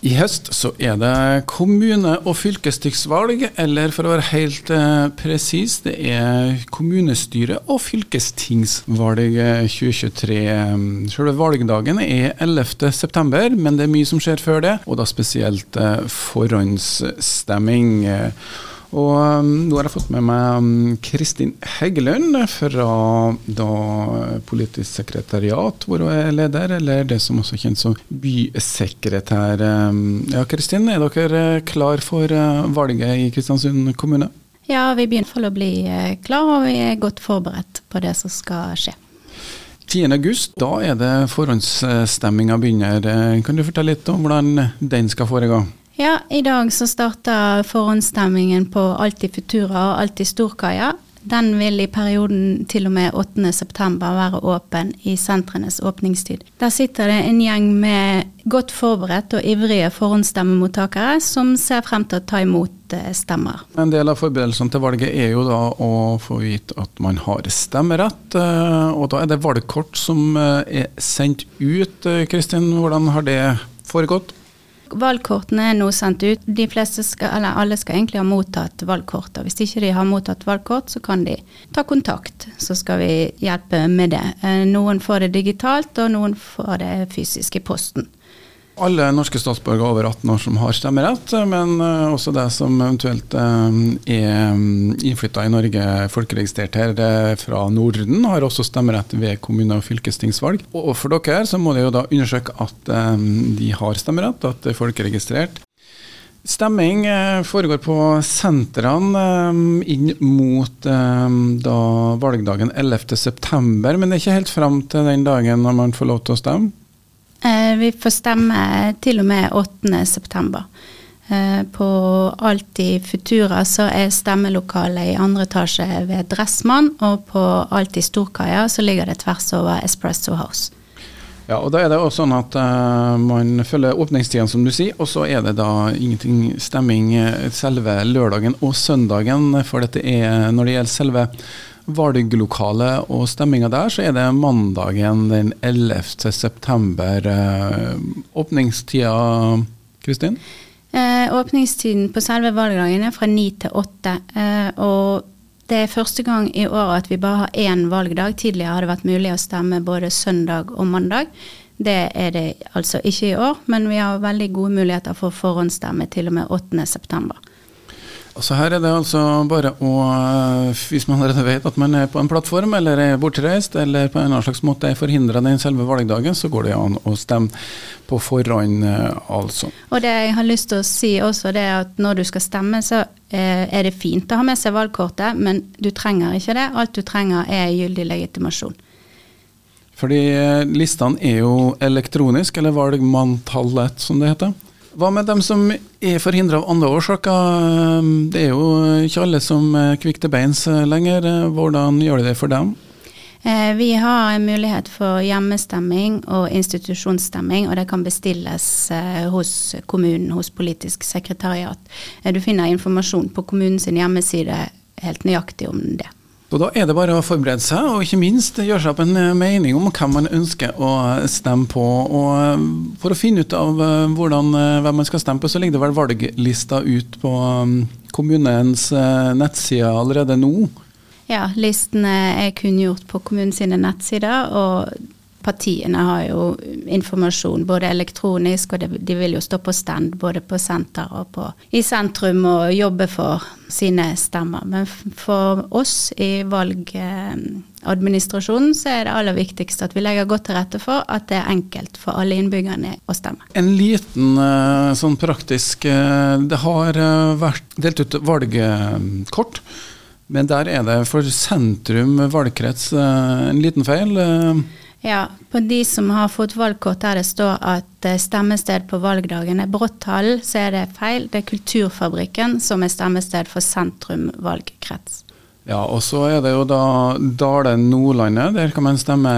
I høst så er det kommune- og fylkestingsvalg, eller for å være helt eh, presis, det er kommunestyre- og fylkestingsvalg 2023. Selve valgdagen er 11.9, men det er mye som skjer før det, og da spesielt eh, forhåndsstemming. Og um, nå har jeg fått med meg um, Kristin Heggelund fra da politisk sekretariat, hvor hun er leder, eller det som også er kjent som bysekretær. Um, ja, Kristin, er dere klar for uh, valget i Kristiansund kommune? Ja, vi begynner for å bli uh, klar, og vi er godt forberedt på det som skal skje. 10. august, da er det forhåndsstemminga begynner. Kan du fortelle litt om hvordan den skal foregå? Ja, i dag så starter forhåndsstemmingen på Alltid Futura og Alltid Storkaia. Den vil i perioden til og med 8.9 være åpen i sentrenes åpningstid. Der sitter det en gjeng med godt forberedt og ivrige forhåndsstemmemottakere som ser frem til å ta imot eh, stemmer. En del av forberedelsene til valget er jo da å få vite at man har stemmerett. Eh, og da er det valgkort som eh, er sendt ut. Kristin, hvordan har det foregått? Valgkortene er nå sendt ut. De fleste skal, eller alle skal egentlig ha mottatt valgkort. og Hvis ikke de har mottatt valgkort, så kan de ta kontakt, så skal vi hjelpe med det. Eh, noen får det digitalt, og noen får det fysisk i posten alle norske statsborgere over 18 år som har stemmerett, men eh, også de som eventuelt eh, er mm, innflytta i Norge, folkeregistrert her eh, fra Norden, har også stemmerett ved kommune- og fylkestingsvalg. Og for dere så må de jo da undersøke at de har stemmerett, at det er folkeregistrert. Stemming foregår på sentrene inn mot da valgdagen 11.9, men det er ikke helt fram til den dagen når man får lov til å stemme? Eh, vi får stemme til og med 8.9. Eh, på Alltid Futura så er stemmelokalet i andre etasje ved Dressmann, og på Alltid Storkaia så ligger det tvers over Espresso House. Ja, og Da er det også sånn at uh, man følger åpningstiden, som du sier, og så er det da ingenting stemming selve lørdagen og søndagen. For dette er, når det gjelder selve valglokalet og stemminga der, så er det mandagen den 11. september. Eh, åpningstida, Kristin? Eh, åpningstiden på selve valgdagen er fra ni til åtte. Eh, og det er første gang i år at vi bare har én valgdag. Tidligere har det vært mulig å stemme både søndag og mandag. Det er det altså ikke i år, men vi har veldig gode muligheter for forhåndsstemme til og med 8. Så her er det altså bare å, eh, hvis man allerede vet at man er på en plattform eller er bortreist eller på en annen slags måte er forhindra den selve valgdagen, så går det an å stemme på forhånd, eh, altså. Og det jeg har lyst til å si også, det er at når du skal stemme, så eh, er det fint å ha med seg valgkortet, men du trenger ikke det. Alt du trenger er gyldig legitimasjon. Fordi listene er jo elektronisk, eller valgmanntallet som det heter. Hva med dem som er forhindra av andre årsaker? Det er jo ikke alle som er kvikk til beins lenger. Hvordan gjør de det for dem? Eh, vi har en mulighet for hjemmestemming og institusjonsstemming, og det kan bestilles eh, hos kommunen, hos politisk sekretariat. Eh, du finner informasjon på kommunens hjemmeside helt nøyaktig om det. Og Da er det bare å forberede seg, og ikke minst gjøre seg opp en eh, mening om hvem man ønsker å stemme på. Og eh, For å finne ut av eh, hvordan, hvem man skal stemme på, så ligger det vel valglista ut på kommunens nettsider allerede nå? Ja, listene er kunngjort på kommunens nettsider. og partiene har jo informasjon både elektronisk, og de vil jo stå på stand både på senter og på, i sentrum og jobbe for sine stemmer. Men for oss i valgadministrasjonen så er det aller viktigste at vi legger godt til rette for at det er enkelt for alle innbyggerne å stemme. En liten eh, sånn praktisk eh, Det har eh, vært delt ut valgkort. Men der er det for sentrum valgkrets en liten feil. Ja, på de som har fått valgkort der det står at eh, stemmested på valgdagen er Brotthallen, så er det feil. Det er Kulturfabrikken som er stemmested for sentrum valgkrets. Ja, og så er det jo da Dale Nordlandet, der kan man stemme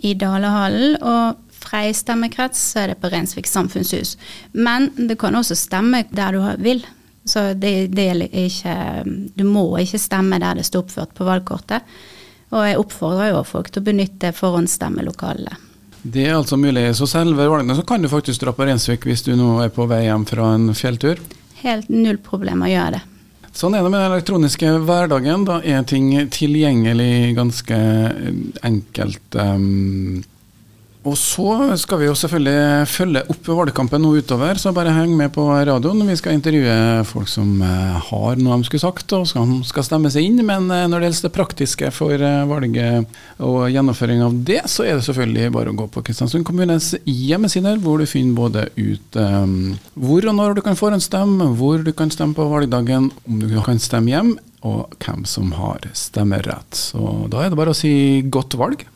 I Dalehallen. Og Frei stemmekrets så er det på Rensvik samfunnshus. Men du kan også stemme der du vil. Så det, det er ikke Du må ikke stemme der det står oppført på valgkortet. Og jeg oppfordrer jo folk til å benytte forhåndsstemmelokalene. Det er altså mulig. Så selve valgene så kan du faktisk dra på Rensvik hvis du nå er på vei hjem fra en fjelltur? Helt null problem å gjøre det. Sånn er det med den elektroniske hverdagen. Da er ting tilgjengelig ganske enkelt. Um, og så skal vi jo selvfølgelig følge opp valgkampen nå utover, så bare heng med på radioen. Vi skal intervjue folk som uh, har noe de skulle sagt og som skal stemme seg inn. Men uh, når det gjelder det praktiske for uh, valget og gjennomføring av det, så er det selvfølgelig bare å gå på Kristiansund kommunes hjemmesider, hvor du finner både ut um, hvor og når du kan forhåndsstemme, hvor du kan stemme på valgdagen, om du kan stemme hjem, og hvem som har stemmerett. Så da er det bare å si godt valg.